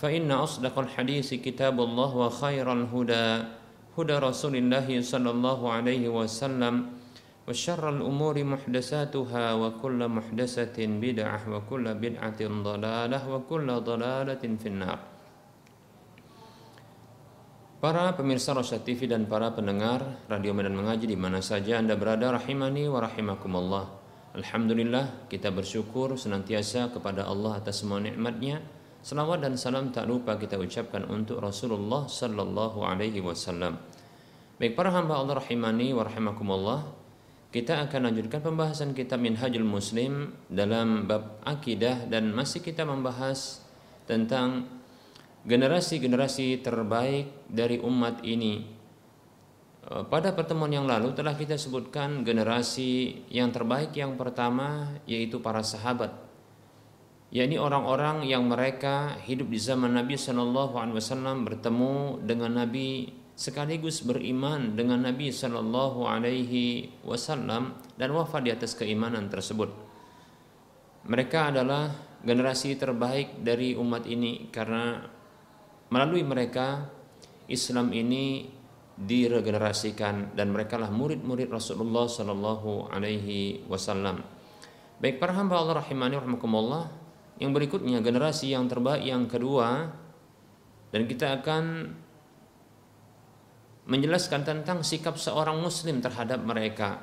فإن أصدق الحديث كتاب الله وخير الهدى هدى رسول الله صلى الله عليه وسلم وشر الأمور محدثاتها وكل محدثة بدعة وكل بدعة ضلالة وكل ضلالة في النار Para pemirsa Rosyad TV dan para pendengar Radio Medan Mengaji di mana saja Anda berada rahimani wa rahimakumullah. Alhamdulillah kita bersyukur senantiasa kepada Allah atas semua nikmatnya Salawat dan salam tak lupa kita ucapkan untuk Rasulullah sallallahu alaihi wasallam. Baik para hamba Allah rahimani wa rahimakumullah, kita akan lanjutkan pembahasan kitab Minhajul Muslim dalam bab akidah dan masih kita membahas tentang generasi-generasi terbaik dari umat ini. Eh, pada pertemuan yang lalu telah kita sebutkan generasi yang terbaik yang pertama yaitu para sahabat yakni orang-orang yang mereka hidup di zaman Nabi Shallallahu Alaihi Wasallam bertemu dengan Nabi sekaligus beriman dengan Nabi Shallallahu Alaihi Wasallam dan wafat di atas keimanan tersebut. Mereka adalah generasi terbaik dari umat ini karena melalui mereka Islam ini diregenerasikan dan mereka lah murid-murid Rasulullah Shallallahu Alaihi Wasallam. Baik para hamba Allah rahimani rahimakumullah yang berikutnya generasi yang terbaik yang kedua dan kita akan menjelaskan tentang sikap seorang muslim terhadap mereka.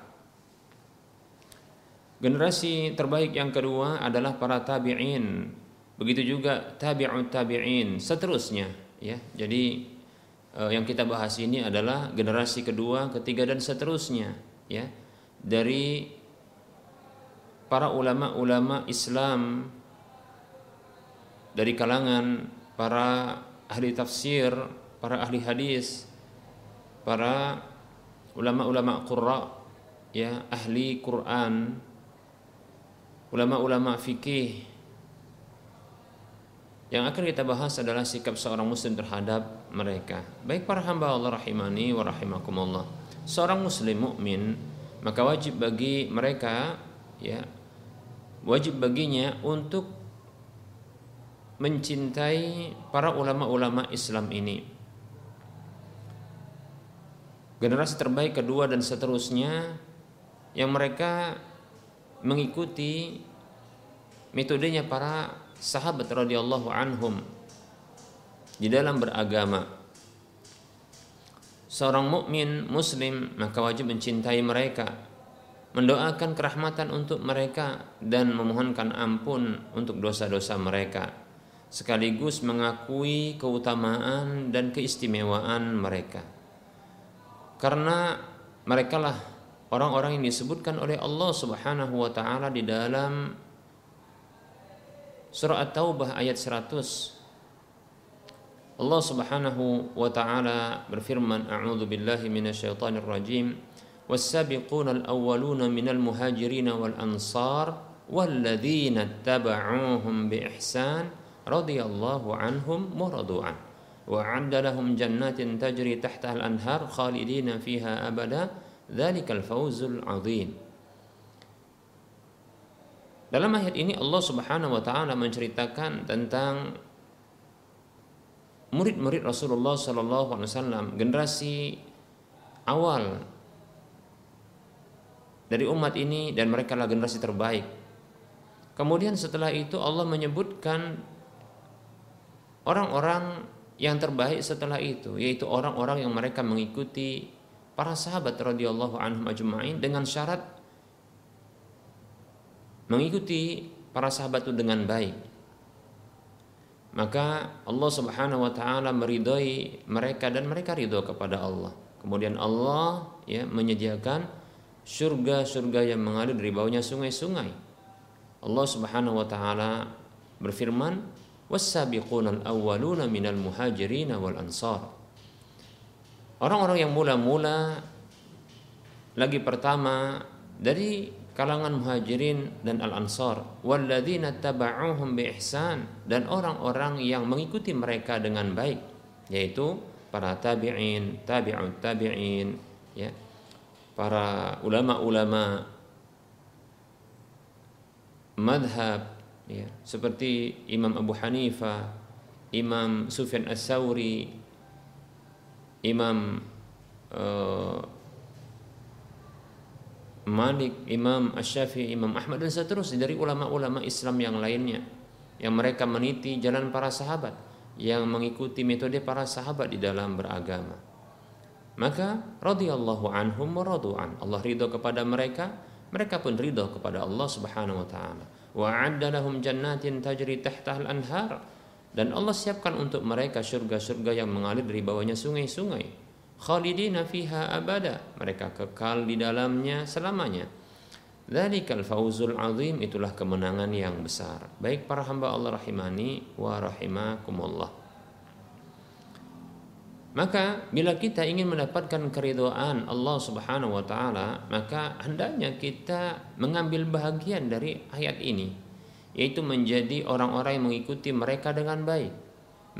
Generasi terbaik yang kedua adalah para tabi'in. Begitu juga tabi'ut tabi'in seterusnya ya. Jadi eh, yang kita bahas ini adalah generasi kedua, ketiga dan seterusnya ya. Dari para ulama-ulama Islam dari kalangan para ahli tafsir, para ahli hadis, para ulama-ulama qurra, ya, ahli Quran, ulama-ulama fikih. Yang akan kita bahas adalah sikap seorang muslim terhadap mereka. Baik para hamba Allah rahimani wa rahimakumullah. Seorang muslim mukmin maka wajib bagi mereka ya wajib baginya untuk mencintai para ulama-ulama Islam ini. Generasi terbaik kedua dan seterusnya yang mereka mengikuti metodenya para sahabat radhiyallahu anhum di dalam beragama. Seorang mukmin muslim maka wajib mencintai mereka, mendoakan kerahmatan untuk mereka dan memohonkan ampun untuk dosa-dosa mereka sekaligus mengakui keutamaan dan keistimewaan mereka. Karena merekalah orang-orang yang disebutkan oleh Allah Subhanahu wa taala di dalam surah At-Taubah ayat 100. Allah Subhanahu wa taala berfirman, "A'udzu billahi minasyaitonir rajim." والسابقون الأولون من المهاجرين والأنصار والذين اتبعوهم بإحسان radhiyallahu anhum muradu'an wa addalahum jannatin tajri tahtaha al-anhar khalidina fiha abada dzalikal fawzul 'adzim Dalam ayat ini Allah Subhanahu wa taala menceritakan tentang murid-murid Rasulullah Shallallahu Alaihi Wasallam generasi awal dari umat ini dan mereka lah generasi terbaik. Kemudian setelah itu Allah menyebutkan orang-orang yang terbaik setelah itu yaitu orang-orang yang mereka mengikuti para sahabat radhiyallahu anhum ajma'in dengan syarat mengikuti para sahabat itu dengan baik maka Allah Subhanahu wa taala meridhoi mereka dan mereka ridho kepada Allah. Kemudian Allah ya menyediakan surga-surga yang mengalir dari bawahnya sungai-sungai. Allah Subhanahu wa taala berfirman, "Was-sabiqunal awwaluna minal muhajirin wal ansar." Orang-orang yang mula-mula lagi pertama dari kalangan muhajirin dan al-ansar walladzina taba'uhum bi dan orang-orang yang mengikuti mereka dengan baik yaitu para tabi'in, tabi'ut tabi'in ya. Para ulama-ulama madhab ya, seperti Imam Abu Hanifah, Imam Sufyan As-Sauri, Imam uh, Malik, Imam Asy-Syafi'i, Imam Ahmad dan seterusnya dari ulama-ulama Islam yang lainnya yang mereka meniti jalan para sahabat yang mengikuti metode para sahabat di dalam beragama. Maka radhiyallahu anhum wa radu'an. Allah ridho kepada mereka, mereka pun ridho kepada Allah Subhanahu wa taala. Wa 'adda lahum jannatin tajri tahtahal anhar. Dan Allah siapkan untuk mereka surga-surga yang mengalir dari bawahnya sungai-sungai khalidina fiha abada mereka kekal di dalamnya selamanya Dzalikal fauzul azim itulah kemenangan yang besar. Baik para hamba Allah rahimani wa rahimakumullah. Maka bila kita ingin mendapatkan keridhaan Allah Subhanahu wa taala, maka hendaknya kita mengambil bahagian dari ayat ini, yaitu menjadi orang-orang yang mengikuti mereka dengan baik,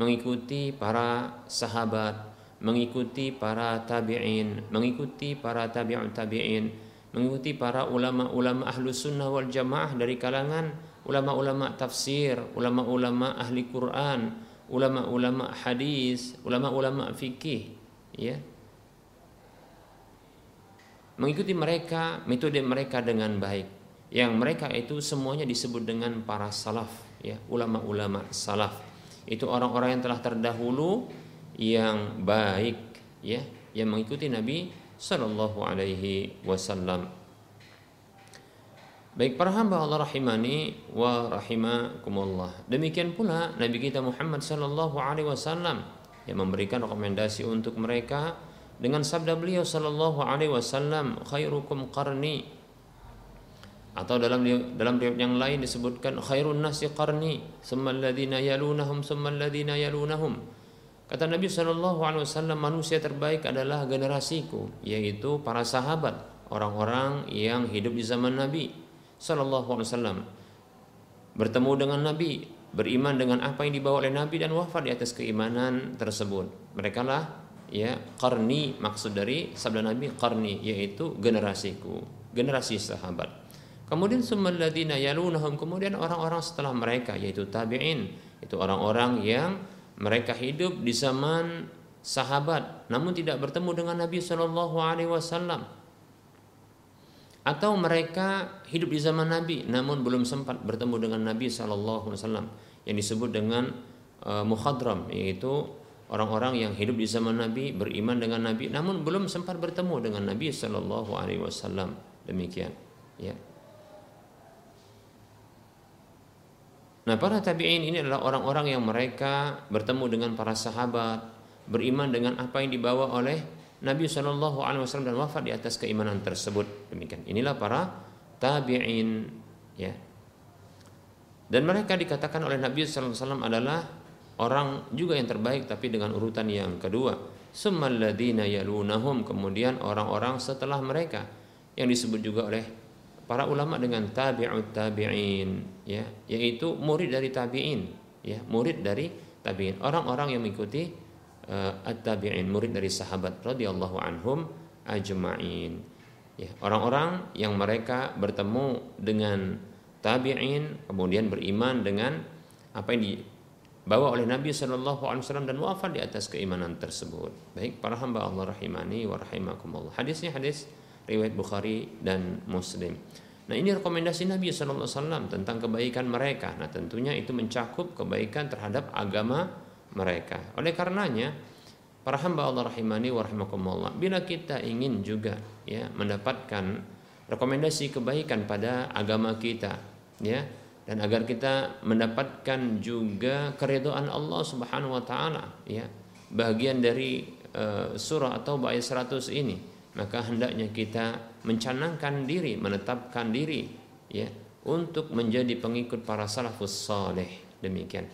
mengikuti para sahabat, mengikuti para tabi'in, mengikuti para tabi'un tabi'in, mengikuti para ulama-ulama ahlu sunnah wal jamaah dari kalangan ulama-ulama tafsir, ulama-ulama ahli Quran, ulama-ulama hadis, ulama-ulama fikih, ya. Mengikuti mereka, metode mereka dengan baik. Yang mereka itu semuanya disebut dengan para salaf, ya, ulama-ulama salaf. Itu orang-orang yang telah terdahulu yang baik ya yang mengikuti Nabi Shallallahu Alaihi Wasallam. Baik para hamba Allah rahimani wa rahimakumullah. Demikian pula Nabi kita Muhammad Shallallahu Alaihi Wasallam yang memberikan rekomendasi untuk mereka dengan sabda beliau Shallallahu Alaihi Wasallam khairukum qarni. Atau dalam dalam riwayat yang lain disebutkan khairun nasi qarni summa yalunahum summa yalunahum. Kata Nabi Shallallahu Alaihi Wasallam manusia terbaik adalah generasiku, yaitu para sahabat, orang-orang yang hidup di zaman Nabi Shallallahu Alaihi Wasallam, bertemu dengan Nabi, beriman dengan apa yang dibawa oleh Nabi dan wafat di atas keimanan tersebut. Mereka lah ya karni maksud dari sabda Nabi karni yaitu generasiku, generasi sahabat. Kemudian summaladina yalunahum kemudian orang-orang setelah mereka yaitu tabi'in, itu orang-orang yang mereka hidup di zaman sahabat namun tidak bertemu dengan Nabi Shallallahu Alaihi Wasallam atau mereka hidup di zaman Nabi namun belum sempat bertemu dengan Nabi Shallallahu Alaihi Wasallam yang disebut dengan uh, mukhadram yaitu orang-orang yang hidup di zaman Nabi beriman dengan Nabi namun belum sempat bertemu dengan Nabi Shallallahu Alaihi Wasallam. Demikian ya. Nah, para tabi'in ini adalah orang-orang yang mereka bertemu dengan para sahabat, beriman dengan apa yang dibawa oleh Nabi Shallallahu Alaihi Wasallam dan wafat di atas keimanan tersebut. Demikian. Inilah para tabi'in, ya. Dan mereka dikatakan oleh Nabi Sallallahu Alaihi Wasallam adalah orang juga yang terbaik, tapi dengan urutan yang kedua. Summaladina yalunahum kemudian orang-orang setelah mereka yang disebut juga oleh para ulama dengan tabi'ut tabi'in ya yaitu murid dari tabi'in ya murid dari tabi'in orang-orang yang mengikuti uh, at-tabi'in, murid dari sahabat radhiyallahu anhum ajma'in. Ya, orang-orang yang mereka bertemu dengan tabi'in kemudian beriman dengan apa yang dibawa oleh Nabi Shallallahu Alaihi Wasallam dan wafat di atas keimanan tersebut. Baik para hamba Allah rahimani wa rahimakumullah. Hadisnya hadis riwayat Bukhari dan Muslim. Nah ini rekomendasi Nabi Shallallahu Alaihi Wasallam tentang kebaikan mereka. Nah tentunya itu mencakup kebaikan terhadap agama mereka. Oleh karenanya para hamba Allah rahimani wa rahimakumullah. Bila kita ingin juga ya mendapatkan rekomendasi kebaikan pada agama kita ya dan agar kita mendapatkan juga keridhaan Allah Subhanahu wa taala ya bagian dari uh, surah atau ayat 100 ini maka hendaknya kita mencanangkan diri menetapkan diri ya untuk menjadi pengikut para salafus saleh demikian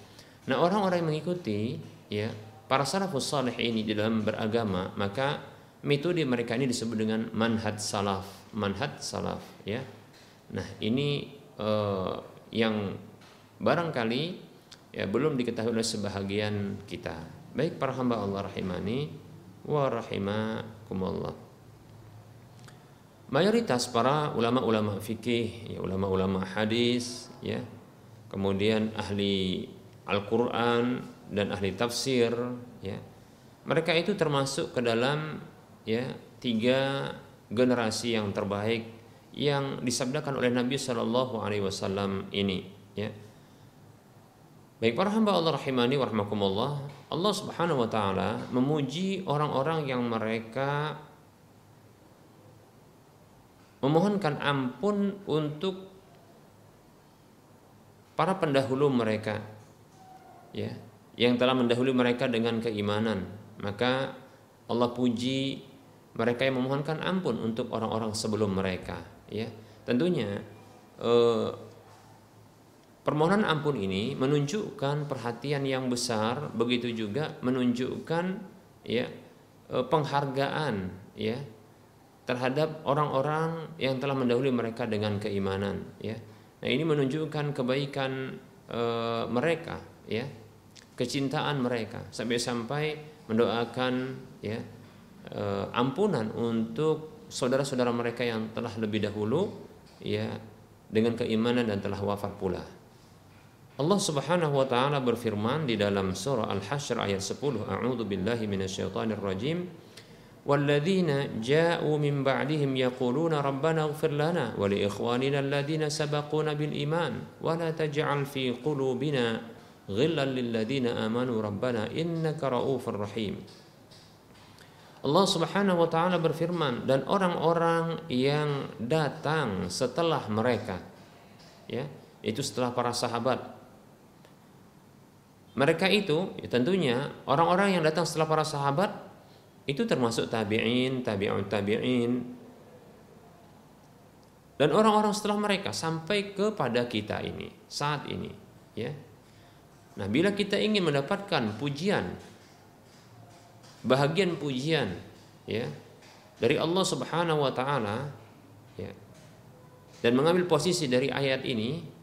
nah orang-orang yang mengikuti ya para salafus saleh ini di dalam beragama maka metode mereka ini disebut dengan manhaj salaf manhaj salaf ya nah ini uh, yang barangkali ya belum diketahui oleh sebahagian kita. Baik para hamba Allah rahimani wa rahimakumullah. Mayoritas para ulama-ulama fikih, ya ulama-ulama hadis, ya, kemudian ahli Al-Qur'an dan ahli tafsir, ya. Mereka itu termasuk ke dalam ya tiga generasi yang terbaik yang disabdakan oleh Nabi Shallallahu Alaihi Wasallam ini ya baik para hamba Allah rahimani warahmatullah Allah Subhanahu Wa Taala memuji orang-orang yang mereka memohonkan ampun untuk para pendahulu mereka ya. Yang telah mendahului mereka dengan keimanan. Maka Allah puji mereka yang memohonkan ampun untuk orang-orang sebelum mereka. Ya. Tentunya eh, permohonan ampun ini menunjukkan perhatian yang besar begitu juga menunjukkan ya eh, penghargaan ya terhadap orang-orang yang telah mendahului mereka dengan keimanan ya. Nah ini menunjukkan kebaikan e, mereka ya kecintaan mereka sampai-sampai mendoakan ya e, ampunan untuk saudara-saudara mereka yang telah lebih dahulu ya dengan keimanan dan telah wafat pula. Allah Subhanahu wa taala berfirman di dalam surah Al-Hasyr ayat 10, A'udzu billahi minasyaitonir rajim. والذين جاءوا من بعدهم يقولون ربنا اغفر لنا ولإخواننا الذين سبقونا بالإيمان ولا تجعل في قلوبنا ghillan lilladzina amanu rabbana innaka raufur rahim. Allah Subhanahu wa taala berfirman dan orang-orang yang datang setelah mereka ya itu setelah para sahabat. Mereka itu ya tentunya orang-orang yang datang setelah para sahabat itu termasuk tabi'in, tabi'un tabi'in. Dan orang-orang setelah mereka sampai kepada kita ini saat ini ya nah bila kita ingin mendapatkan pujian bahagian pujian ya dari Allah Subhanahu wa taala ya dan mengambil posisi dari ayat ini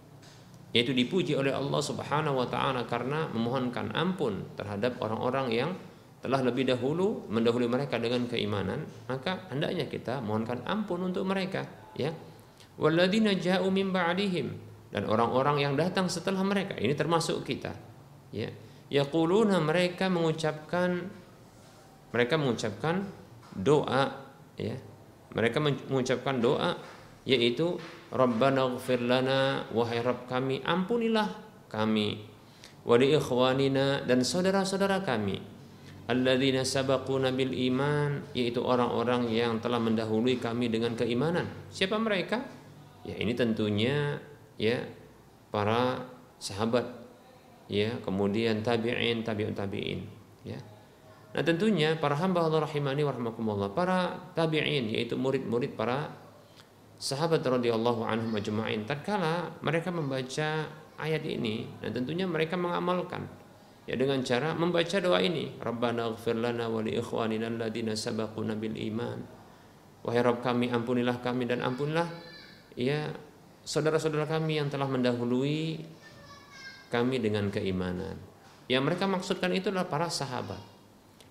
yaitu dipuji oleh Allah Subhanahu wa taala karena memohonkan ampun terhadap orang-orang yang telah lebih dahulu mendahului mereka dengan keimanan maka hendaknya kita mohonkan ampun untuk mereka ya. Walladzina ja'u min dan orang-orang yang datang setelah mereka ini termasuk kita ya. Yaquluna mereka mengucapkan mereka mengucapkan doa ya. Mereka mengucapkan doa yaitu Rabbana ighfir lana wahai Rabb kami ampunilah kami. Wa li ikhwanina dan saudara-saudara kami alladzina sabaquna bil iman yaitu orang-orang yang telah mendahului kami dengan keimanan. Siapa mereka? Ya ini tentunya ya para sahabat. Ya kemudian tabi'in tabi'un tabi'in. Ya. Nah tentunya para hamba Allah rahimani warahmatullah para tabi'in yaitu murid-murid para sahabat radhiyallahu anhum ajma'in tatkala mereka membaca ayat ini dan tentunya mereka mengamalkan. Ya dengan cara membaca doa ini. Rabbana ighfir lana wa li ikhwanina alladziina sabaquna bil iman. Wahai Rabb kami ampunilah kami dan ampunilah ya saudara-saudara kami yang telah mendahului kami dengan keimanan yang mereka maksudkan itu adalah para sahabat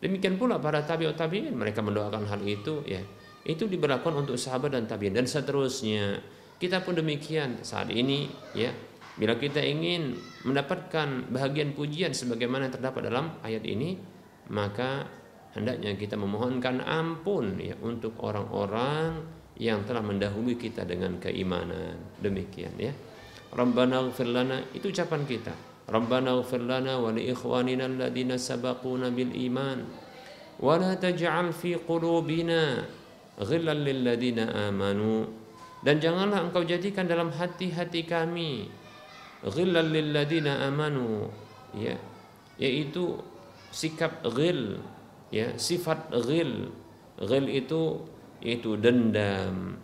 Demikian pula para tabiut tabiin mereka mendoakan hal itu ya. Itu diberlakukan untuk sahabat dan tabiin dan seterusnya. Kita pun demikian saat ini ya. Bila kita ingin mendapatkan bahagian pujian sebagaimana yang terdapat dalam ayat ini, maka hendaknya kita memohonkan ampun ya untuk orang-orang yang telah mendahului kita dengan keimanan. Demikian ya. Rabbana ighfir lana itu ucapan kita. Rabbana ighfir lana wa li ikhwanina alladziina sabaquna bil iman wa la taj'al fi qulubina ghillan lil ladzina amanu dan janganlah engkau jadikan dalam hati-hati kami ghillan lil ladzina amanu ya yaitu sikap ghil ya sifat ghil ghil itu yaitu dendam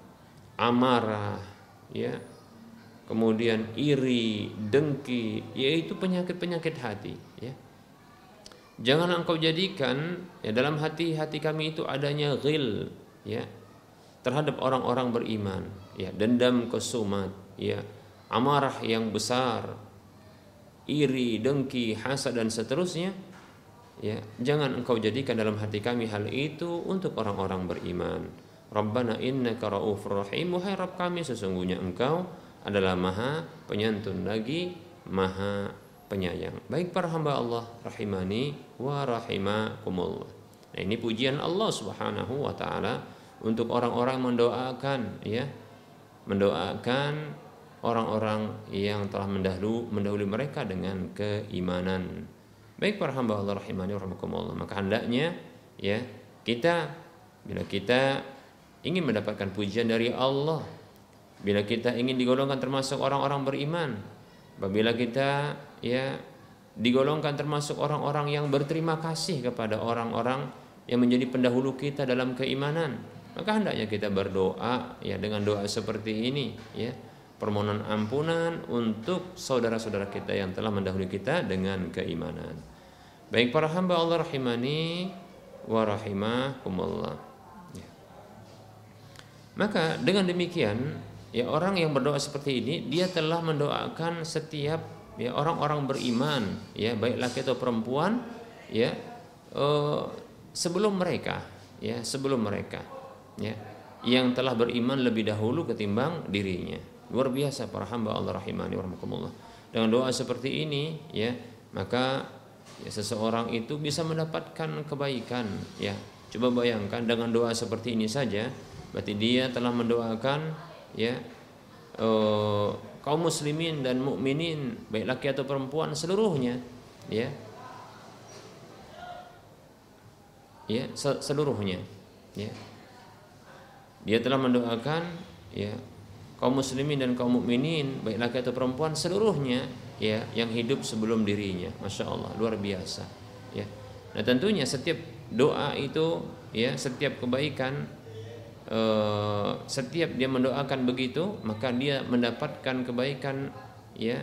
amarah ya. Kemudian iri dengki yaitu penyakit-penyakit hati ya. Jangan engkau jadikan ya dalam hati-hati kami itu adanya ghil ya terhadap orang-orang beriman ya. Dendam kesumat ya. Amarah yang besar iri dengki hasad dan seterusnya ya. Jangan engkau jadikan dalam hati kami hal itu untuk orang-orang beriman Rabbana innaka raufur rahim. Wahai Rabb kami sesungguhnya engkau adalah maha penyantun lagi maha penyayang. Baik para hamba Allah rahimani wa rahimakumullah. Nah ini pujian Allah subhanahu wa ta'ala untuk orang-orang mendoakan ya. Mendoakan orang-orang yang telah mendahulu mendahului mereka dengan keimanan. Baik para hamba Allah rahimani rahimakumullah, maka hendaknya ya kita bila kita ingin mendapatkan pujian dari Allah, bila kita ingin digolongkan termasuk orang-orang beriman, apabila kita ya digolongkan termasuk orang-orang yang berterima kasih kepada orang-orang yang menjadi pendahulu kita dalam keimanan, maka hendaknya kita berdoa ya dengan doa seperti ini ya permohonan ampunan untuk saudara-saudara kita yang telah mendahului kita dengan keimanan. Baik para hamba Allah rahimani wa rahimakumullah. Maka dengan demikian ya orang yang berdoa seperti ini dia telah mendoakan setiap ya orang-orang beriman ya baik laki atau perempuan ya uh, sebelum mereka ya sebelum mereka ya yang telah beriman lebih dahulu ketimbang dirinya Luar biasa para hamba Allah rahimani warahmatullah. Dengan doa seperti ini ya, maka ya, seseorang itu bisa mendapatkan kebaikan ya. Coba bayangkan dengan doa seperti ini saja, berarti dia telah mendoakan ya uh, kaum muslimin dan mukminin baik laki atau perempuan seluruhnya ya. Ya, seluruhnya ya. Dia telah mendoakan ya kaum muslimin dan kaum mukminin baik laki atau perempuan seluruhnya ya yang hidup sebelum dirinya masya Allah luar biasa ya nah tentunya setiap doa itu ya setiap kebaikan setiap dia mendoakan begitu maka dia mendapatkan kebaikan ya.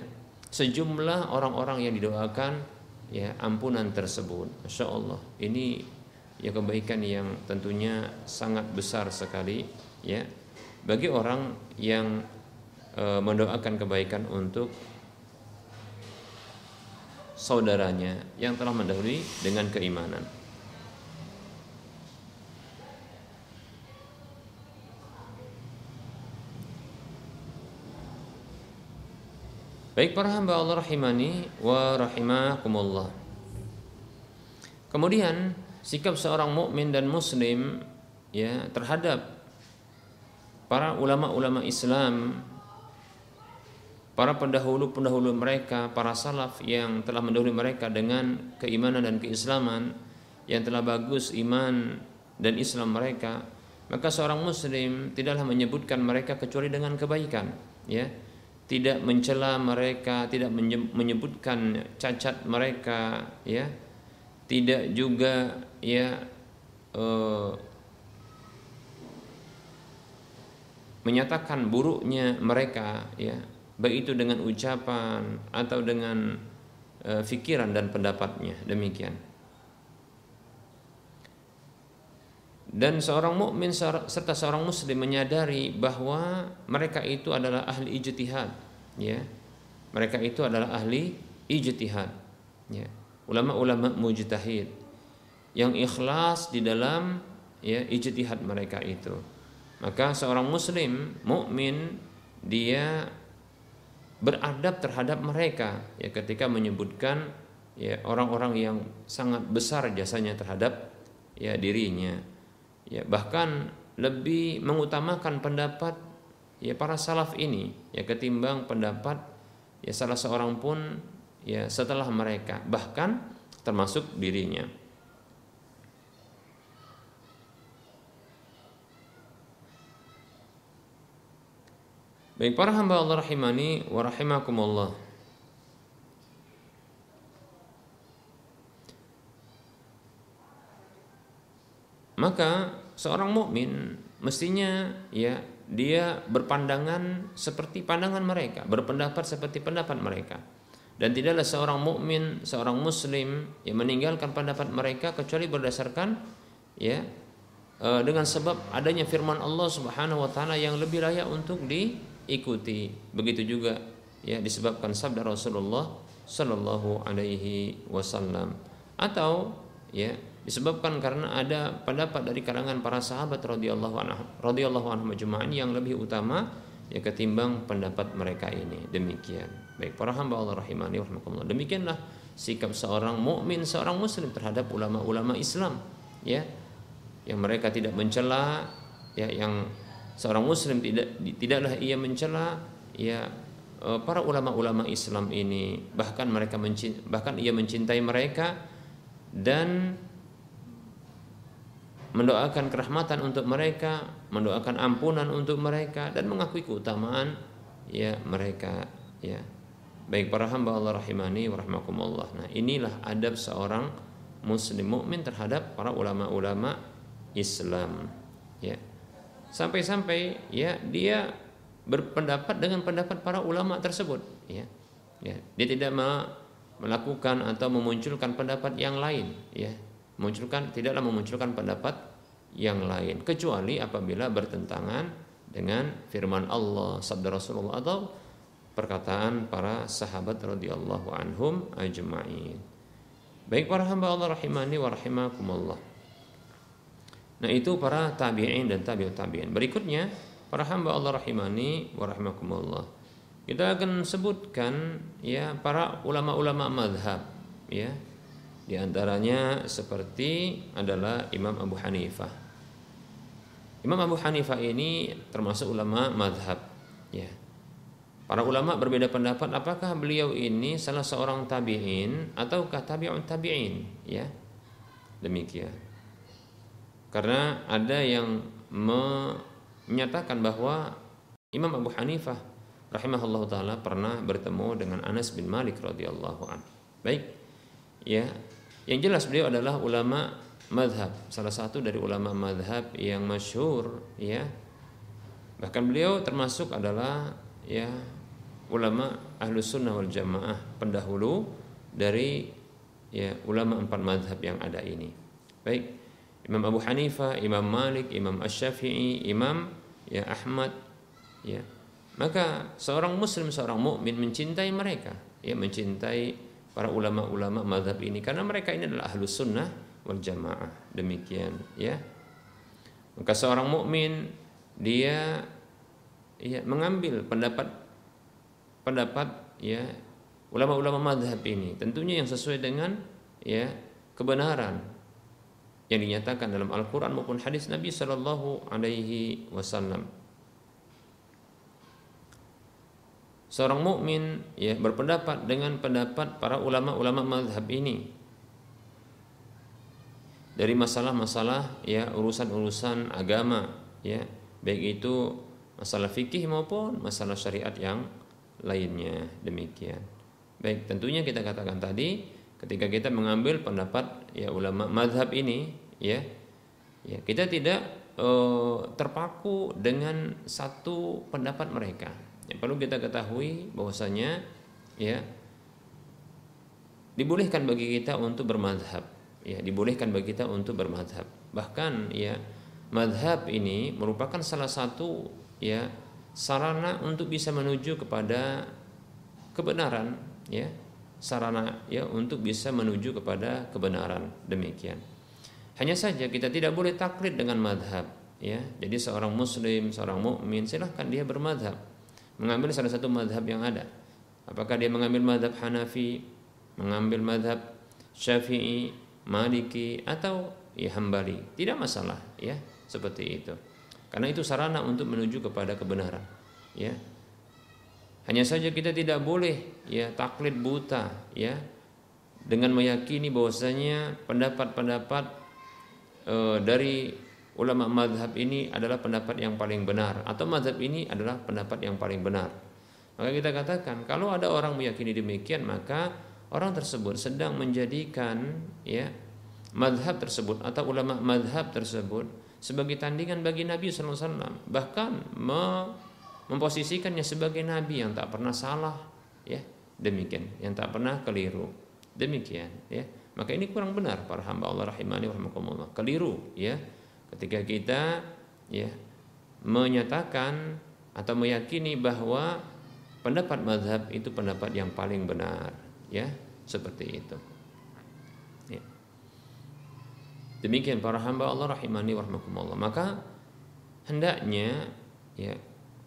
Sejumlah orang-orang yang didoakan ya ampunan tersebut. Masya Allah ini ya kebaikan yang tentunya sangat besar sekali ya. Bagi orang yang e, mendoakan kebaikan untuk saudaranya yang telah mendahului dengan keimanan. Baik para hamba Allah rahimani wa rahimakumullah. Kemudian sikap seorang mukmin dan muslim ya terhadap para ulama-ulama Islam para pendahulu-pendahulu mereka, para salaf yang telah mendahului mereka dengan keimanan dan keislaman yang telah bagus iman dan Islam mereka, maka seorang muslim tidaklah menyebutkan mereka kecuali dengan kebaikan, ya. Tidak mencela mereka, tidak menyebutkan cacat mereka, ya. Tidak juga ya uh, menyatakan buruknya mereka ya. Baik itu dengan ucapan atau dengan e, fikiran dan pendapatnya. Demikian dan seorang mukmin serta seorang muslim menyadari bahwa mereka itu adalah ahli ijtihad ya mereka itu adalah ahli ijtihad ya ulama-ulama mujtahid yang ikhlas di dalam ya ijtihad mereka itu. Maka seorang muslim mukmin dia beradab terhadap mereka ya ketika menyebutkan ya orang-orang yang sangat besar jasanya terhadap ya dirinya. Ya bahkan lebih mengutamakan pendapat ya para salaf ini ya ketimbang pendapat ya salah seorang pun ya setelah mereka bahkan termasuk dirinya. Baik para hamba Allah rahimani wa rahimakumullah. Maka seorang mukmin mestinya ya dia berpandangan seperti pandangan mereka, berpendapat seperti pendapat mereka. Dan tidaklah seorang mukmin, seorang muslim yang meninggalkan pendapat mereka kecuali berdasarkan ya e, dengan sebab adanya firman Allah Subhanahu wa taala yang lebih layak untuk diikuti. Begitu juga ya disebabkan sabda Rasulullah sallallahu alaihi wasallam atau ya disebabkan karena ada pendapat dari kalangan para sahabat radhiyallahu anhu radhiyallahu anhum yang lebih utama ya ketimbang pendapat mereka ini demikian Baik para hamba Allah rahimani rahimakumullah. Demikianlah sikap seorang mukmin, seorang muslim terhadap ulama-ulama Islam, ya. Yang mereka tidak mencela, ya yang seorang muslim tidak tidaklah ia mencela ya e, para ulama-ulama Islam ini bahkan mereka mencintai, bahkan ia mencintai mereka dan mendoakan kerahmatan untuk mereka, mendoakan ampunan untuk mereka dan mengakui keutamaan ya mereka ya Baik para hamba Allah rahimani wa rahmakumullah. Nah, inilah adab seorang muslim mukmin terhadap para ulama-ulama Islam. Ya. Sampai-sampai ya dia berpendapat dengan pendapat para ulama tersebut, ya. Ya, dia tidak melakukan atau memunculkan pendapat yang lain, ya. Munculkan tidaklah memunculkan pendapat yang lain kecuali apabila bertentangan dengan firman Allah sabda Rasulullah atau perkataan para sahabat radhiyallahu anhum ajma'in. Baik para hamba Allah rahimani wa rahimakumullah. Nah, itu para tabi'in dan tabi'ut tabi'in. Berikutnya para hamba Allah rahimani wa rahimakumullah. Kita akan sebutkan ya para ulama-ulama madhab ya. Di antaranya seperti adalah Imam Abu Hanifah. Imam Abu Hanifah ini termasuk ulama madhab ya Para ulama berbeda pendapat apakah beliau ini salah seorang tabi'in ataukah tabi'un tabi'in ya. Demikian. Karena ada yang menyatakan bahwa Imam Abu Hanifah rahimahullah taala pernah bertemu dengan Anas bin Malik radhiyallahu anhu. Baik. Ya. Yang jelas beliau adalah ulama madhab, salah satu dari ulama madhab yang masyhur ya. Bahkan beliau termasuk adalah ya ulama ahlu sunnah wal jamaah pendahulu dari ya ulama empat madhab yang ada ini. Baik Imam Abu Hanifah, Imam Malik, Imam Ash-Syafi'i, Imam ya Ahmad ya. Maka seorang muslim seorang mukmin mencintai mereka ya mencintai para ulama-ulama madhab ini. Karena mereka ini adalah ahlu sunnah wal jamaah. Demikian ya. Maka seorang mukmin dia ya mengambil pendapat pendapat ya ulama-ulama madhab ini. Tentunya yang sesuai dengan ya kebenaran yang dinyatakan dalam Al-Quran maupun hadis Nabi Shallallahu Alaihi Wasallam. Seorang mukmin ya berpendapat dengan pendapat para ulama-ulama madhab ini dari masalah-masalah ya urusan-urusan agama ya baik itu masalah fikih maupun masalah syariat yang lainnya demikian. Baik, tentunya kita katakan tadi ketika kita mengambil pendapat ya ulama madhab ini ya ya kita tidak uh, terpaku dengan satu pendapat mereka. Yang perlu kita ketahui bahwasanya ya dibolehkan bagi kita untuk bermadhab. Ya dibolehkan bagi kita untuk bermadhab. Bahkan ya madhab ini merupakan salah satu ya sarana untuk bisa menuju kepada kebenaran ya sarana ya untuk bisa menuju kepada kebenaran. Demikian. Hanya saja kita tidak boleh taklid dengan madhab. Ya, jadi seorang muslim, seorang mukmin silahkan dia bermadhab, mengambil salah satu madhab yang ada. Apakah dia mengambil madhab Hanafi, mengambil madhab Syafi'i, Maliki atau ya Hambali, tidak masalah ya seperti itu. Karena itu sarana untuk menuju kepada kebenaran. Ya, hanya saja kita tidak boleh ya taklid buta ya dengan meyakini bahwasanya pendapat-pendapat e, dari ulama madhab ini adalah pendapat yang paling benar atau madhab ini adalah pendapat yang paling benar. Maka kita katakan kalau ada orang meyakini demikian maka orang tersebut sedang menjadikan ya madhab tersebut atau ulama madhab tersebut sebagai tandingan bagi Nabi SAW bahkan memposisikannya sebagai Nabi yang tak pernah salah ya demikian yang tak pernah keliru Demikian ya. Maka ini kurang benar para hamba Allah rahimani rahimakumullah. Keliru ya ketika kita ya menyatakan atau meyakini bahwa pendapat mazhab itu pendapat yang paling benar ya seperti itu. Ya. demikian para hamba Allah rahimani warahmatullah maka hendaknya ya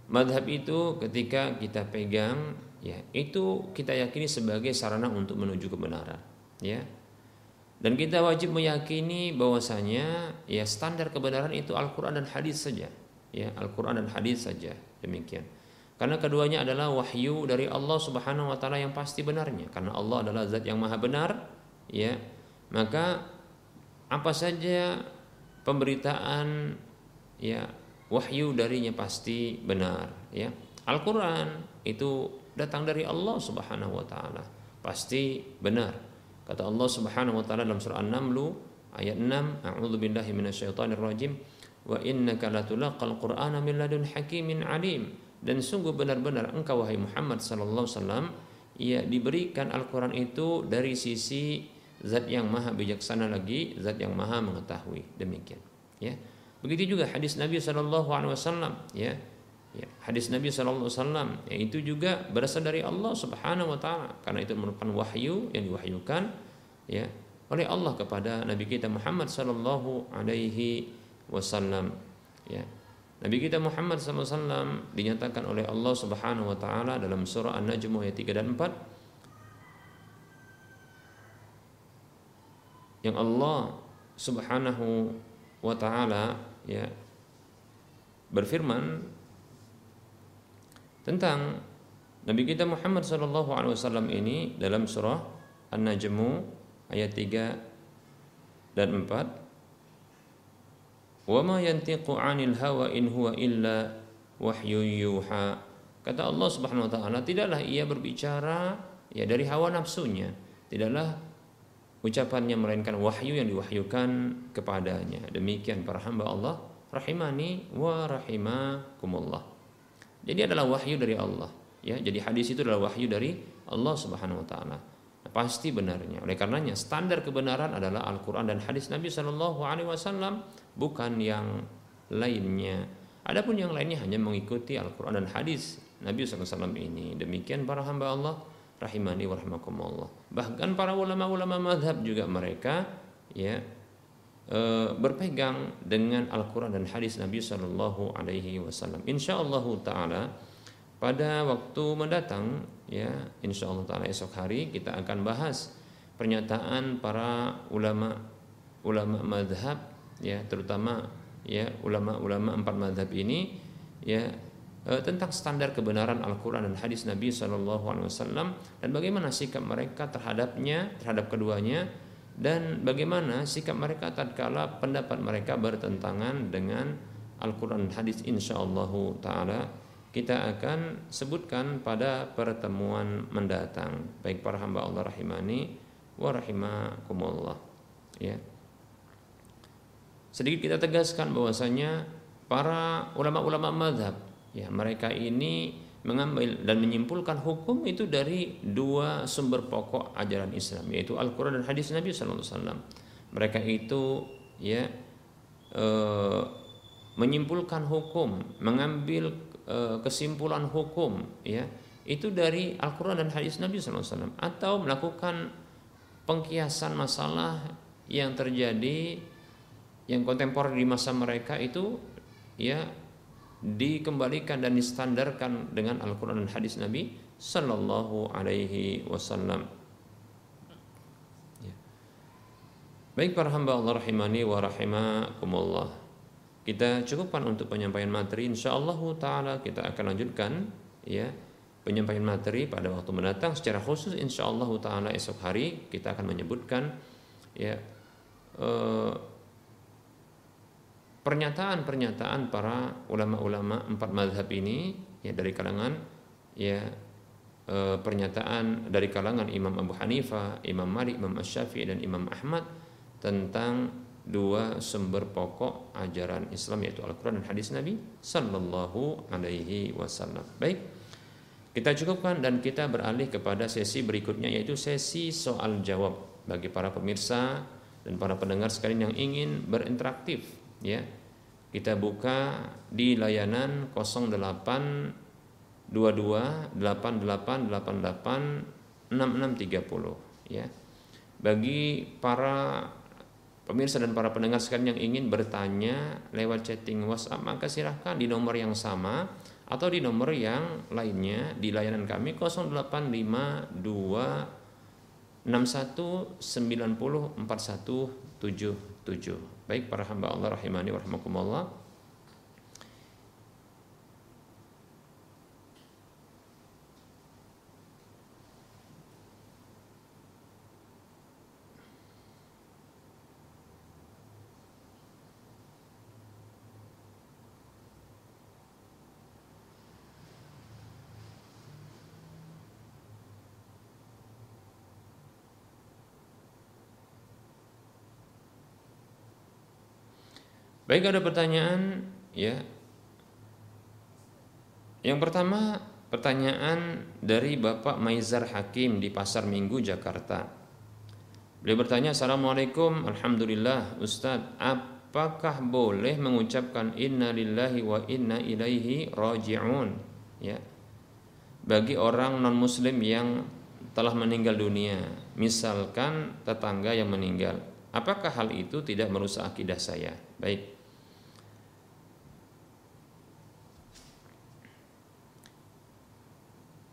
madhab itu ketika kita pegang ya itu kita yakini sebagai sarana untuk menuju kebenaran ya dan kita wajib meyakini bahwasanya ya standar kebenaran itu Al-Qur'an dan hadis saja. Ya Al-Qur'an dan hadis saja. Demikian. Karena keduanya adalah wahyu dari Allah Subhanahu wa taala yang pasti benarnya. Karena Allah adalah zat yang maha benar ya. Maka apa saja pemberitaan ya wahyu darinya pasti benar ya. Al-Qur'an itu datang dari Allah Subhanahu wa taala. Pasti benar. Kata Allah Subhanahu wa taala dalam surah An-Naml ayat 6, A'udzu billahi minasyaitonir rajim wa innaka latulaqal qur'ana min ladun hakimin alim. Dan sungguh benar-benar engkau wahai Muhammad sallallahu alaihi wasallam ia diberikan Al-Qur'an itu dari sisi zat yang maha bijaksana lagi, zat yang maha mengetahui. Demikian, ya. Begitu juga hadis Nabi sallallahu alaihi wasallam, ya Ya, hadis Nabi Shallallahu Alaihi Wasallam itu juga berasal dari Allah Subhanahu Wa Taala karena itu merupakan wahyu yang diwahyukan ya oleh Allah kepada Nabi kita Muhammad Shallallahu Alaihi Wasallam. Ya, Nabi kita Muhammad SAW dinyatakan oleh Allah Subhanahu Wa Taala dalam surah An-Najm ayat 3 dan 4 yang Allah Subhanahu Wa Taala ya berfirman tentang Nabi kita Muhammad Shallallahu Alaihi Wasallam ini dalam surah An-Najmu ayat 3 dan 4 Wa ma yantiqu 'anil hawa in huwa illa wahyu yuha. Kata Allah Subhanahu wa taala tidaklah ia berbicara ya dari hawa nafsunya. Tidaklah ucapannya melainkan wahyu yang diwahyukan kepadanya. Demikian para hamba Allah rahimani wa rahimakumullah jadi adalah wahyu dari Allah. Ya, jadi hadis itu adalah wahyu dari Allah Subhanahu wa taala. Nah, pasti benarnya. Oleh karenanya standar kebenaran adalah Al-Qur'an dan hadis Nabi Shallallahu alaihi wasallam bukan yang lainnya. Adapun yang lainnya hanya mengikuti Al-Qur'an dan hadis Nabi SAW ini. Demikian para hamba Allah rahimani wa Bahkan para ulama-ulama madhab juga mereka ya berpegang dengan Al-Quran dan hadis Nabi Shallallahu Alaihi Wasallam. Insya Allah Taala pada waktu mendatang ya Insya Allah Taala esok hari kita akan bahas pernyataan para ulama ulama madhab ya terutama ya ulama-ulama empat madhab ini ya e, tentang standar kebenaran Al-Quran dan hadis Nabi Shallallahu Alaihi Wasallam dan bagaimana sikap mereka terhadapnya terhadap keduanya dan bagaimana sikap mereka tatkala pendapat mereka bertentangan dengan Al-Quran hadis insyaallah taala kita akan sebutkan pada pertemuan mendatang. Baik para hamba Allah rahimani wa rahimakumullah. Ya. Sedikit kita tegaskan bahwasanya para ulama-ulama madhab ya mereka ini mengambil dan menyimpulkan hukum itu dari dua sumber pokok ajaran Islam yaitu Al-Qur'an dan hadis Nabi sallallahu alaihi wasallam. Mereka itu ya e, menyimpulkan hukum, mengambil e, kesimpulan hukum ya itu dari Al-Qur'an dan hadis Nabi sallallahu alaihi wasallam atau melakukan pengkiasan masalah yang terjadi yang kontemporer di masa mereka itu ya dikembalikan dan distandarkan dengan Al-Quran dan hadis Nabi Sallallahu Alaihi Wasallam. Ya. Baik para hamba Allah rahimani wa rahimakumullah. Kita cukupkan untuk penyampaian materi. Insya Allah taala kita akan lanjutkan ya penyampaian materi pada waktu mendatang secara khusus insya Allah taala esok hari kita akan menyebutkan ya eh, pernyataan-pernyataan para ulama-ulama empat madhab ini ya dari kalangan ya e, pernyataan dari kalangan Imam Abu Hanifah, Imam Malik, Imam Asy-Syafi'i dan Imam Ahmad tentang dua sumber pokok ajaran Islam yaitu Al-Qur'an dan hadis Nabi sallallahu alaihi wasallam. Baik. Kita cukupkan dan kita beralih kepada sesi berikutnya yaitu sesi soal jawab bagi para pemirsa dan para pendengar sekalian yang ingin berinteraktif ya kita buka di layanan 08 22 88 88 6630 ya. Bagi para pemirsa dan para pendengar sekalian yang ingin bertanya lewat chatting WhatsApp maka silahkan di nomor yang sama atau di nomor yang lainnya di layanan kami 0852 61 90 41 77 Baik para hamba Allah rahimani wa rahmakumullah. Baik ada pertanyaan ya. Yang pertama pertanyaan dari Bapak Maizar Hakim di Pasar Minggu Jakarta. Beliau bertanya Assalamualaikum Alhamdulillah Ustadz apakah boleh mengucapkan inna lillahi wa inna ilaihi raji'un ya bagi orang non muslim yang telah meninggal dunia misalkan tetangga yang meninggal apakah hal itu tidak merusak akidah saya baik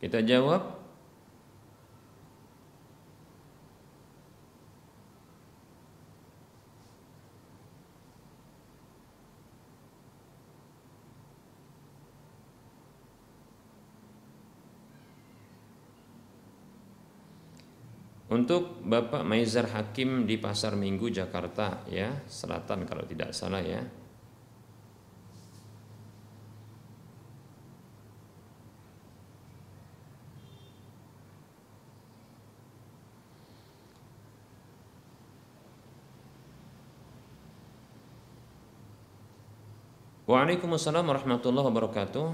Kita jawab Untuk Bapak Maizar Hakim di Pasar Minggu Jakarta ya, Selatan kalau tidak salah ya. Waalaikumsalam warahmatullahi wabarakatuh.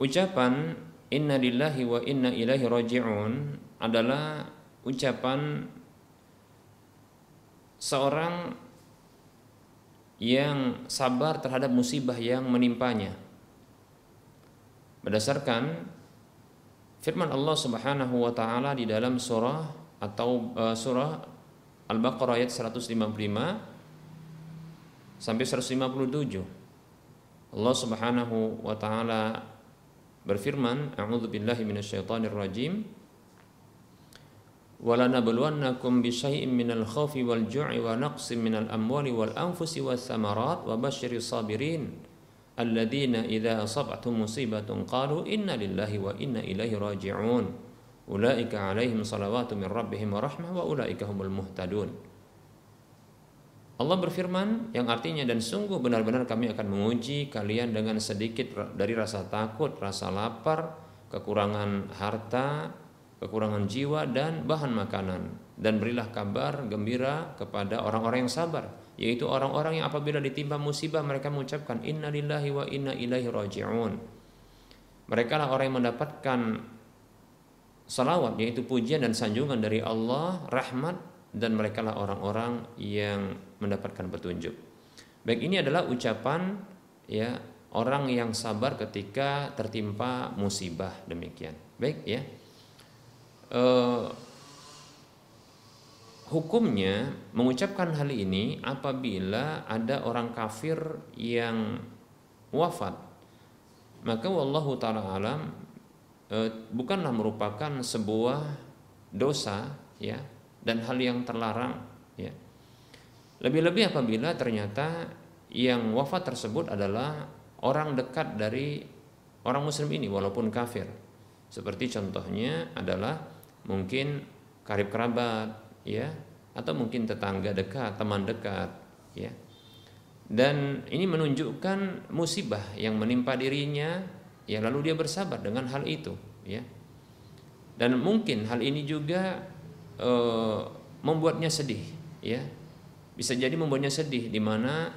Ucapan inna lillahi wa inna ilaihi raji'un adalah ucapan seorang yang sabar terhadap musibah yang menimpanya. Berdasarkan firman Allah Subhanahu wa taala di dalam surah atau uh, surah Al-Baqarah ayat 155 sampai 157. Allah Subhanahu wa taala berfirman, "A'udzu billahi minasyaitonir rajim." وَلَنَبْلُوَنَّكُمْ بِشَيْءٍ مِنَ الْخَوْفِ وَالْجُوعِ وَنَقْصٍ مِنَ الْأَمْوَالِ وَالْأَنْفُسِ وَالثَّمَرَاتِ وَبَشِّرِ الصَّابِرِينَ الَّذِينَ إِذَا أَصَابَتْهُمْ مُصِيبَةٌ قَالُوا إِنَّا لِلَّهِ وَإِنَّا إِلَيْهِ رَاجِعُونَ أُولَئِكَ عَلَيْهِمْ صَلَوَاتٌ مِنْ رَبِّهِمْ وَرَحْمَةٌ وَأُولَئِكَ هُمُ الْمُهْتَدُونَ Allah berfirman yang artinya dan sungguh benar-benar kami akan menguji kalian dengan sedikit dari rasa takut, rasa lapar, kekurangan harta, kekurangan jiwa dan bahan makanan. Dan berilah kabar gembira kepada orang-orang yang sabar yaitu orang-orang yang apabila ditimpa musibah mereka mengucapkan inna lillahi wa inna ilaihi raji'un. Mereka lah orang yang mendapatkan salawat yaitu pujian dan sanjungan dari Allah rahmat dan mereka lah orang-orang yang mendapatkan petunjuk. Baik ini adalah ucapan ya orang yang sabar ketika tertimpa musibah demikian. Baik ya. E, hukumnya mengucapkan hal ini apabila ada orang kafir yang wafat maka wallahu taala alam e, bukanlah merupakan sebuah dosa ya dan hal yang terlarang ya lebih-lebih apabila ternyata yang wafat tersebut adalah orang dekat dari orang muslim ini walaupun kafir seperti contohnya adalah mungkin karib kerabat ya atau mungkin tetangga dekat, teman dekat, ya. Dan ini menunjukkan musibah yang menimpa dirinya, ya lalu dia bersabar dengan hal itu, ya. Dan mungkin hal ini juga e, membuatnya sedih, ya. Bisa jadi membuatnya sedih di mana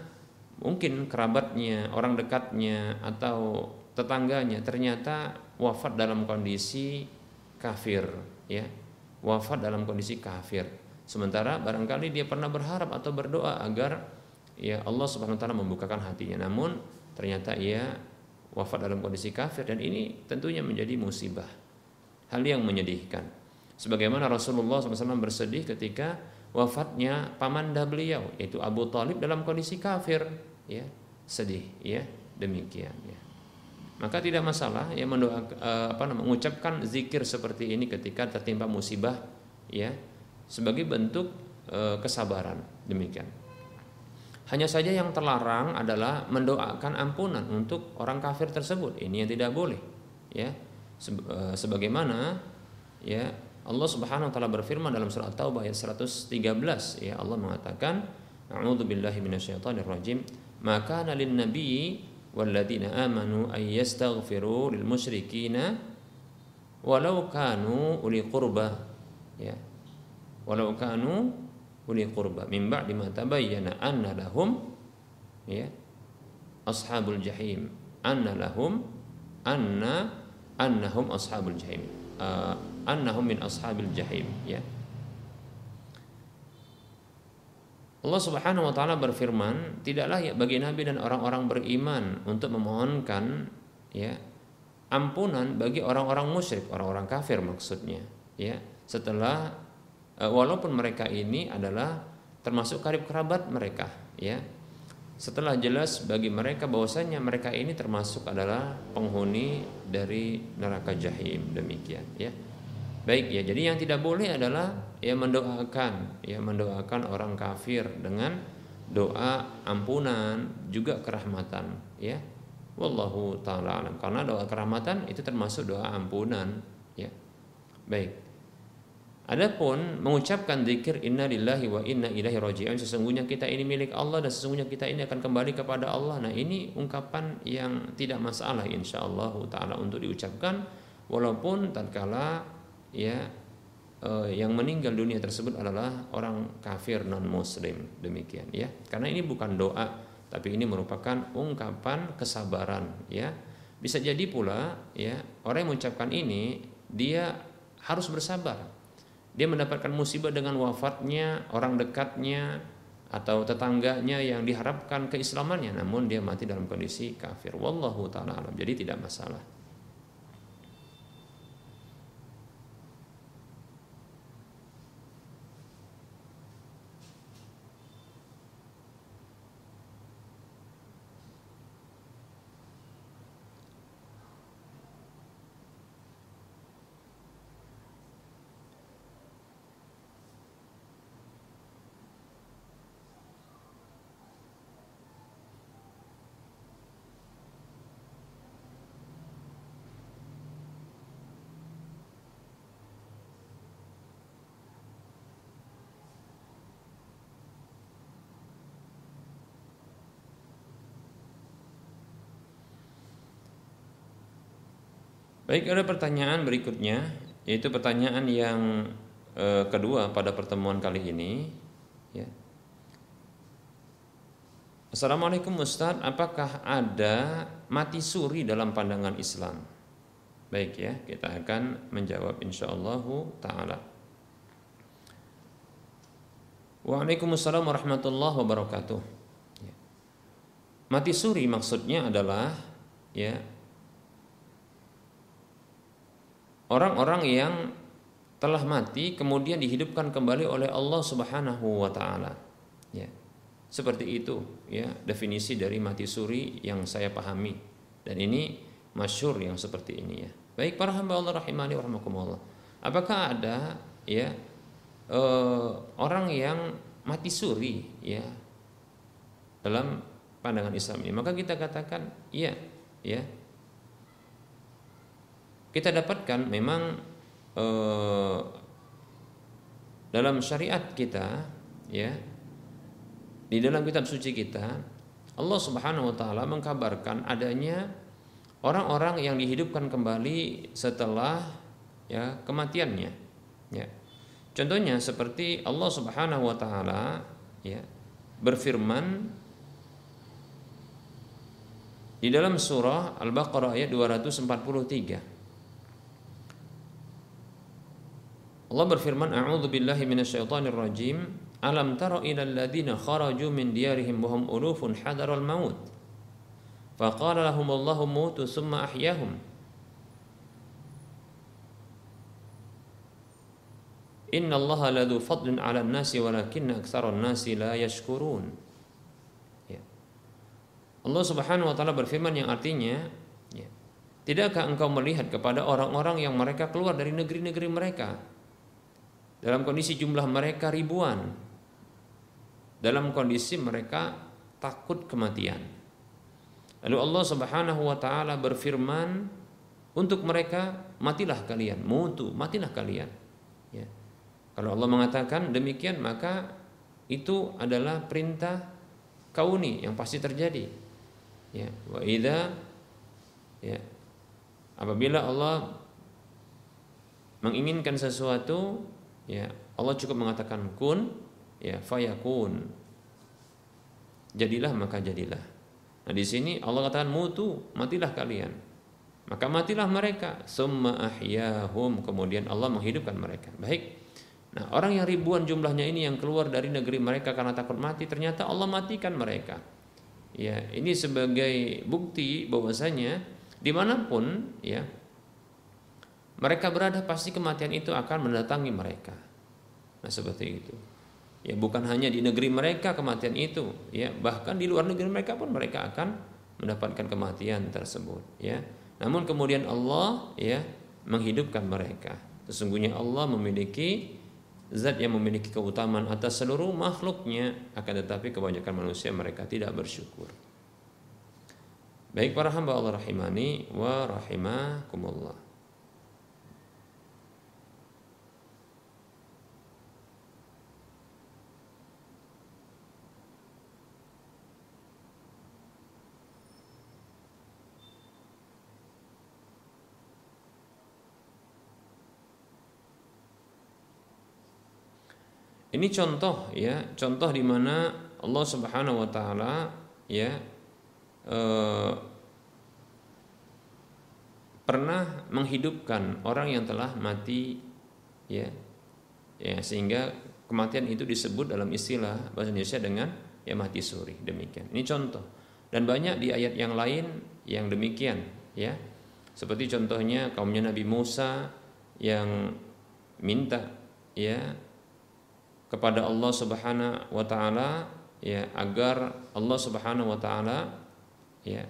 mungkin kerabatnya, orang dekatnya atau tetangganya ternyata wafat dalam kondisi kafir, ya wafat dalam kondisi kafir. Sementara barangkali dia pernah berharap atau berdoa agar ya Allah Subhanahu wa taala membukakan hatinya. Namun ternyata ia wafat dalam kondisi kafir dan ini tentunya menjadi musibah. Hal yang menyedihkan. Sebagaimana Rasulullah SAW bersedih ketika wafatnya pamanda beliau yaitu Abu Talib dalam kondisi kafir. Ya sedih ya demikian ya. Maka tidak masalah ya mendoa eh, apa namanya mengucapkan zikir seperti ini ketika tertimpa musibah ya sebagai bentuk e, kesabaran. Demikian. Hanya saja yang terlarang adalah mendoakan ampunan untuk orang kafir tersebut. Ini yang tidak boleh ya. E, sebagaimana ya Allah Subhanahu wa taala berfirman dalam surah Taubah ayat 113 ya Allah mengatakan A'udzu billahi minasyaitonir rajim. Maka kana lin nabiyyi walladzina amanu ay yastaghfiru lil musyrikina walau kanu uli qurba. Ya. Walau kanu uli qurba. Min ba'di ma tabayyana anna lahum ya ashabul jahim. Anna lahum anna annahum ashabul jahim. Uh, annahum min ashabil jahim ya Allah Subhanahu wa taala berfirman, tidaklah ya bagi nabi dan orang-orang beriman untuk memohonkan ya ampunan bagi orang-orang musyrik, orang-orang kafir maksudnya, ya. Setelah e, walaupun mereka ini adalah termasuk karib kerabat mereka, ya. Setelah jelas bagi mereka bahwasanya mereka ini termasuk adalah penghuni dari neraka jahim demikian, ya. Baik ya, jadi yang tidak boleh adalah ya mendoakan, ya mendoakan orang kafir dengan doa ampunan juga kerahmatan, ya. Wallahu taala alam. Karena doa kerahmatan itu termasuk doa ampunan, ya. Baik. Adapun mengucapkan zikir inna lillahi wa inna ilaihi raji'un sesungguhnya kita ini milik Allah dan sesungguhnya kita ini akan kembali kepada Allah. Nah, ini ungkapan yang tidak masalah insyaallah taala untuk diucapkan walaupun tatkala ya eh, yang meninggal dunia tersebut adalah orang kafir non muslim demikian ya. Karena ini bukan doa tapi ini merupakan ungkapan kesabaran ya. Bisa jadi pula ya orang yang mengucapkan ini dia harus bersabar. Dia mendapatkan musibah dengan wafatnya orang dekatnya atau tetangganya yang diharapkan keislamannya namun dia mati dalam kondisi kafir. Wallahu taala alam. Jadi tidak masalah Baik, ada pertanyaan berikutnya, yaitu pertanyaan yang e, kedua pada pertemuan kali ini. Ya. Assalamualaikum Ustaz, apakah ada mati suri dalam pandangan Islam? Baik ya, kita akan menjawab insyaallah taala. Waalaikumsalam warahmatullahi wabarakatuh. Ya. Mati suri maksudnya adalah ya orang-orang yang telah mati kemudian dihidupkan kembali oleh Allah Subhanahu wa taala. Ya. Seperti itu ya definisi dari mati suri yang saya pahami dan ini masyur yang seperti ini ya. Baik para hamba Allah rahimani wa rahmakumullah. Apakah ada ya uh, orang yang mati suri ya dalam pandangan Islam ini? Maka kita katakan iya ya. Kita dapatkan memang uh, dalam syariat kita ya di dalam kitab suci kita, Allah Subhanahu wa taala mengkabarkan adanya orang-orang yang dihidupkan kembali setelah ya kematiannya. Ya. Contohnya seperti Allah Subhanahu wa taala ya berfirman di dalam surah Al-Baqarah ayat 243. Allah berfirman, "A'udzu billahi minasyaitonir rajim." Alam tara ila alladhina kharaju min diyarihim wa hum ulufun hadaral maut. Faqala lahum Allahu mutu summa ahyahum. Inna Allah ladu fadlin ala nasi walakinna aktsaran nasi la yashkurun. Ya. Allah Subhanahu wa taala berfirman yang artinya ya, Tidakkah engkau melihat kepada orang-orang yang mereka keluar dari negeri-negeri mereka dalam kondisi jumlah mereka ribuan dalam kondisi mereka takut kematian. Lalu Allah Subhanahu wa taala berfirman untuk mereka matilah kalian, mutu, matilah kalian. Ya. Kalau Allah mengatakan demikian maka itu adalah perintah kauni yang pasti terjadi. Ya, wa idza ya apabila Allah menginginkan sesuatu ya Allah cukup mengatakan kun ya fayakun. Jadilah maka jadilah. Nah di sini Allah katakan mutu matilah kalian. Maka matilah mereka. Summa ahyahum. Kemudian Allah menghidupkan mereka. Baik. Nah orang yang ribuan jumlahnya ini yang keluar dari negeri mereka karena takut mati ternyata Allah matikan mereka. Ya ini sebagai bukti bahwasanya di mana pun ya mereka berada pasti kematian itu akan mendatangi mereka. Nah seperti itu. Ya bukan hanya di negeri mereka kematian itu ya. Bahkan di luar negeri mereka pun mereka akan mendapatkan kematian tersebut ya. Namun kemudian Allah ya menghidupkan mereka. Sesungguhnya Allah memiliki zat yang memiliki keutamaan atas seluruh makhluknya. Akan tetapi kebanyakan manusia mereka tidak bersyukur. Baik para hamba Allah rahimani wa rahimakumullah Ini contoh ya, contoh di mana Allah Subhanahu wa taala ya eh, pernah menghidupkan orang yang telah mati ya. Ya, sehingga kematian itu disebut dalam istilah bahasa Indonesia dengan ya mati suri demikian. Ini contoh. Dan banyak di ayat yang lain yang demikian ya. Seperti contohnya kaumnya Nabi Musa yang minta ya kepada Allah Subhanahu wa taala ya agar Allah Subhanahu wa taala ya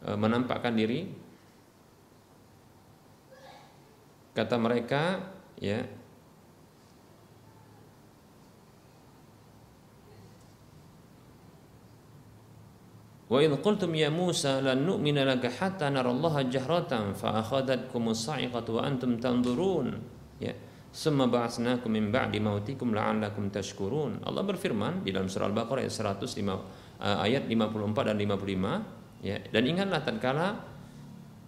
e, menampakkan diri. Kata mereka ya Wa idh qultum ya Musa lan nu'mina laka hatta narallaha jahratan fa akhadhatkum as-sa'iqatu wa antum tanzurun Summa ba'atsnakum min ba'di mautikum la'allakum tashkurun. Allah berfirman di dalam surah Al-Baqarah ayat 105 uh, ayat 54 dan 55 ya. Dan ingatlah tatkala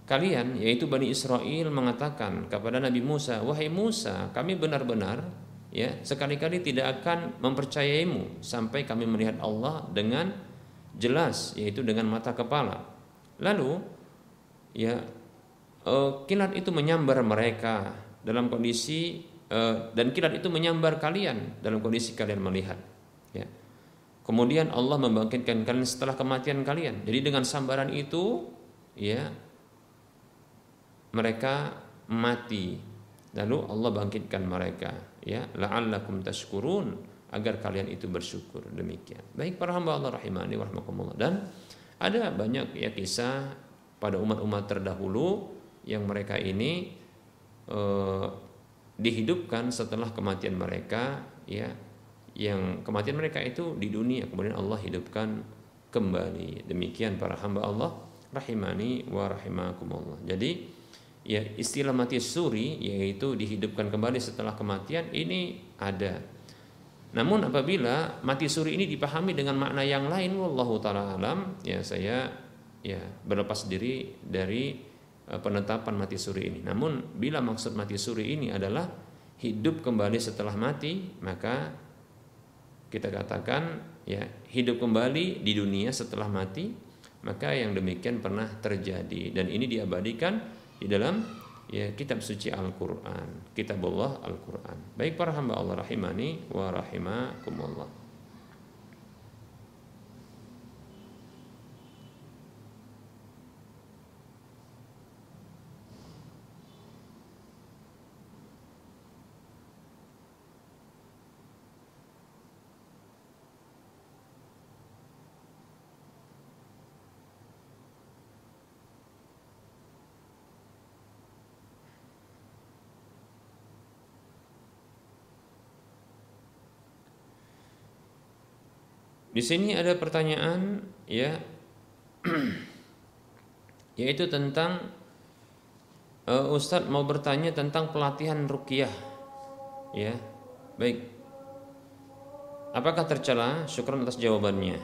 kalian yaitu Bani Israel mengatakan kepada Nabi Musa, "Wahai Musa, kami benar-benar ya sekali-kali tidak akan mempercayaimu sampai kami melihat Allah dengan jelas yaitu dengan mata kepala." Lalu ya uh, kilat itu menyambar mereka dalam kondisi Eh, dan kilat itu menyambar kalian dalam kondisi kalian melihat ya. Kemudian Allah membangkitkan kalian setelah kematian kalian. Jadi dengan sambaran itu ya mereka mati. Lalu Allah bangkitkan mereka ya. La'allakum tashkurun agar kalian itu bersyukur. Demikian. Baik para hamba Allah rahimani warahmatullah dan ada banyak ya kisah pada umat-umat terdahulu yang mereka ini eh, dihidupkan setelah kematian mereka ya. Yang kematian mereka itu di dunia kemudian Allah hidupkan kembali. Demikian para hamba Allah rahimani wa rahimakumullah. Jadi ya istilah mati suri yaitu dihidupkan kembali setelah kematian ini ada. Namun apabila mati suri ini dipahami dengan makna yang lain wallahu taala alam ya saya ya berlepas diri dari penetapan mati suri ini. Namun bila maksud mati suri ini adalah hidup kembali setelah mati, maka kita katakan ya hidup kembali di dunia setelah mati, maka yang demikian pernah terjadi dan ini diabadikan di dalam ya kitab suci Al-Qur'an, kitabullah Al-Qur'an. Baik para hamba Allah rahimani wa rahimakumullah. Di sini ada pertanyaan ya yaitu tentang uh, Ustadz mau bertanya tentang pelatihan rukyah ya. Baik. Apakah tercela? Syukur atas jawabannya.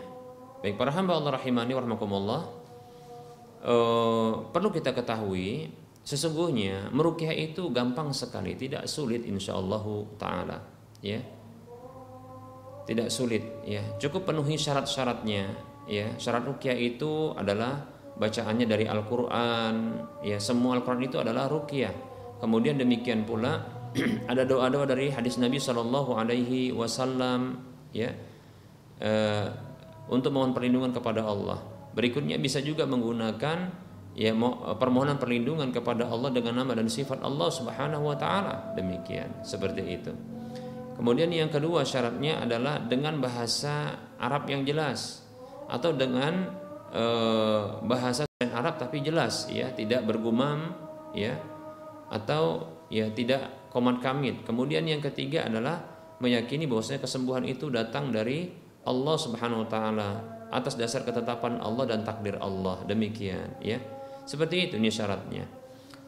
Baik para hamba Allah rahimani warahmatullah uh, perlu kita ketahui sesungguhnya merukyah itu gampang sekali tidak sulit insyaallah taala ya tidak sulit ya. Cukup penuhi syarat-syaratnya ya. Syarat rukyah itu adalah bacaannya dari Al-Qur'an ya. Semua Al-Qur'an itu adalah rukyah kemudian demikian pula ada doa-doa dari hadis Nabi Shallallahu alaihi wasallam ya. Uh, untuk mohon perlindungan kepada Allah. Berikutnya bisa juga menggunakan ya permohonan perlindungan kepada Allah dengan nama dan sifat Allah Subhanahu wa taala. Demikian. Seperti itu Kemudian yang kedua syaratnya adalah dengan bahasa Arab yang jelas atau dengan e, bahasa Arab tapi jelas ya, tidak bergumam ya atau ya tidak komat kamit. Kemudian yang ketiga adalah meyakini bahwasanya kesembuhan itu datang dari Allah Subhanahu wa taala atas dasar ketetapan Allah dan takdir Allah. Demikian ya. Seperti itu ini syaratnya.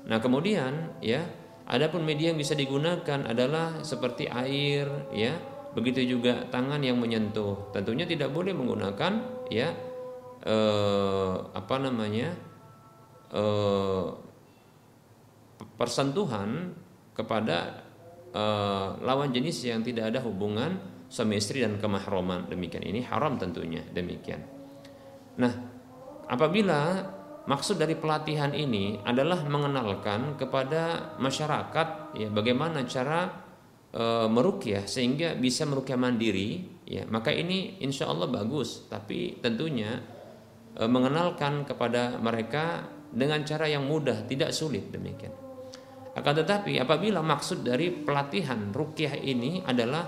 Nah, kemudian ya Adapun media yang bisa digunakan adalah seperti air, ya, begitu juga tangan yang menyentuh. Tentunya tidak boleh menggunakan, ya, eh, apa namanya, eh, persentuhan kepada eh, lawan jenis yang tidak ada hubungan suami istri dan kemahroman demikian ini haram tentunya demikian. Nah, apabila Maksud dari pelatihan ini adalah mengenalkan kepada masyarakat ya bagaimana cara e, merukyah sehingga bisa merukyah mandiri ya. Maka ini insya Allah bagus tapi tentunya e, mengenalkan kepada mereka dengan cara yang mudah tidak sulit demikian. Akan tetapi apabila maksud dari pelatihan rukyah ini adalah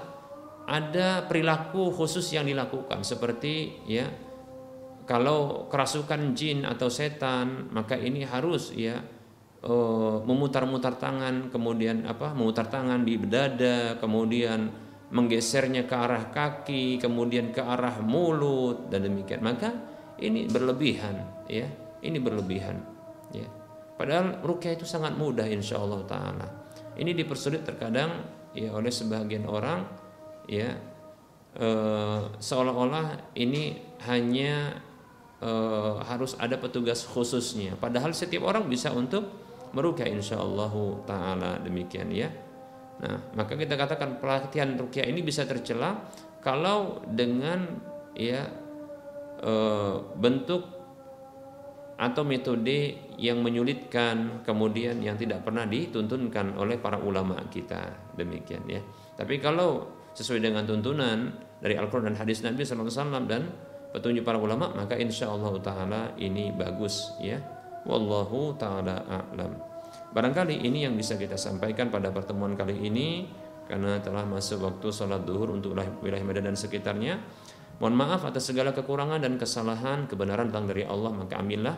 ada perilaku khusus yang dilakukan seperti ya kalau kerasukan jin atau setan maka ini harus ya uh, memutar-mutar tangan kemudian apa memutar tangan di dada kemudian menggesernya ke arah kaki kemudian ke arah mulut dan demikian. Maka ini berlebihan ya ini berlebihan ya. Padahal rukyah itu sangat mudah insya Allah taala. Ini dipersulit terkadang ya oleh sebagian orang ya e, seolah-olah ini hanya e, harus ada petugas khususnya. Padahal setiap orang bisa untuk merukyah insyaallah taala demikian ya. Nah, maka kita katakan pelatihan rukyah ini bisa tercela kalau dengan ya e, bentuk atau metode yang menyulitkan kemudian yang tidak pernah dituntunkan oleh para ulama kita demikian ya. Tapi kalau sesuai dengan tuntunan dari Al-Quran dan hadis Nabi SAW dan petunjuk para ulama maka insya Allah taala ini bagus ya wallahu taala a'lam Barangkali ini yang bisa kita sampaikan pada pertemuan kali ini karena telah masuk waktu sholat duhur untuk wilayah Medan dan sekitarnya. Mohon maaf atas segala kekurangan dan kesalahan, kebenaran datang dari Allah, maka ambillah.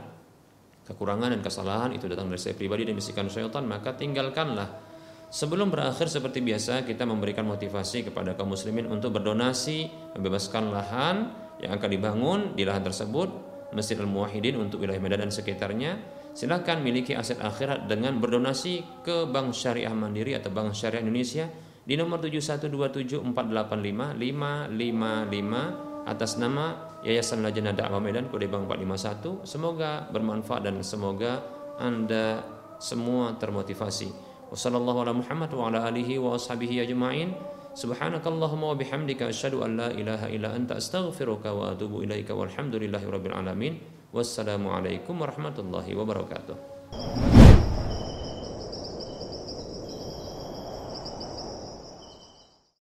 Kekurangan dan kesalahan itu datang dari saya pribadi dan bisikan syaitan, maka tinggalkanlah. Sebelum berakhir seperti biasa, kita memberikan motivasi kepada kaum muslimin untuk berdonasi, membebaskan lahan yang akan dibangun di lahan tersebut, Masjid Al-Muwahhidin untuk wilayah Medan dan sekitarnya. Silakan miliki aset akhirat dengan berdonasi ke Bank Syariah Mandiri atau Bank Syariah Indonesia di nomor 71274855555 atas nama Yayasan Lajnah Dakwah Medan kode bank 451. Semoga bermanfaat dan semoga Anda semua termotivasi. Wassalamualaikum ala Muhammad wa ala alihi wa ashabihi ajma'in. Subhanakallahumma wa bihamdika asyhadu an la ilaha illa anta astaghfiruka wa atubu ilaika walhamdulillahi rabbil alamin. Wassalamualaikum warahmatullahi wabarakatuh.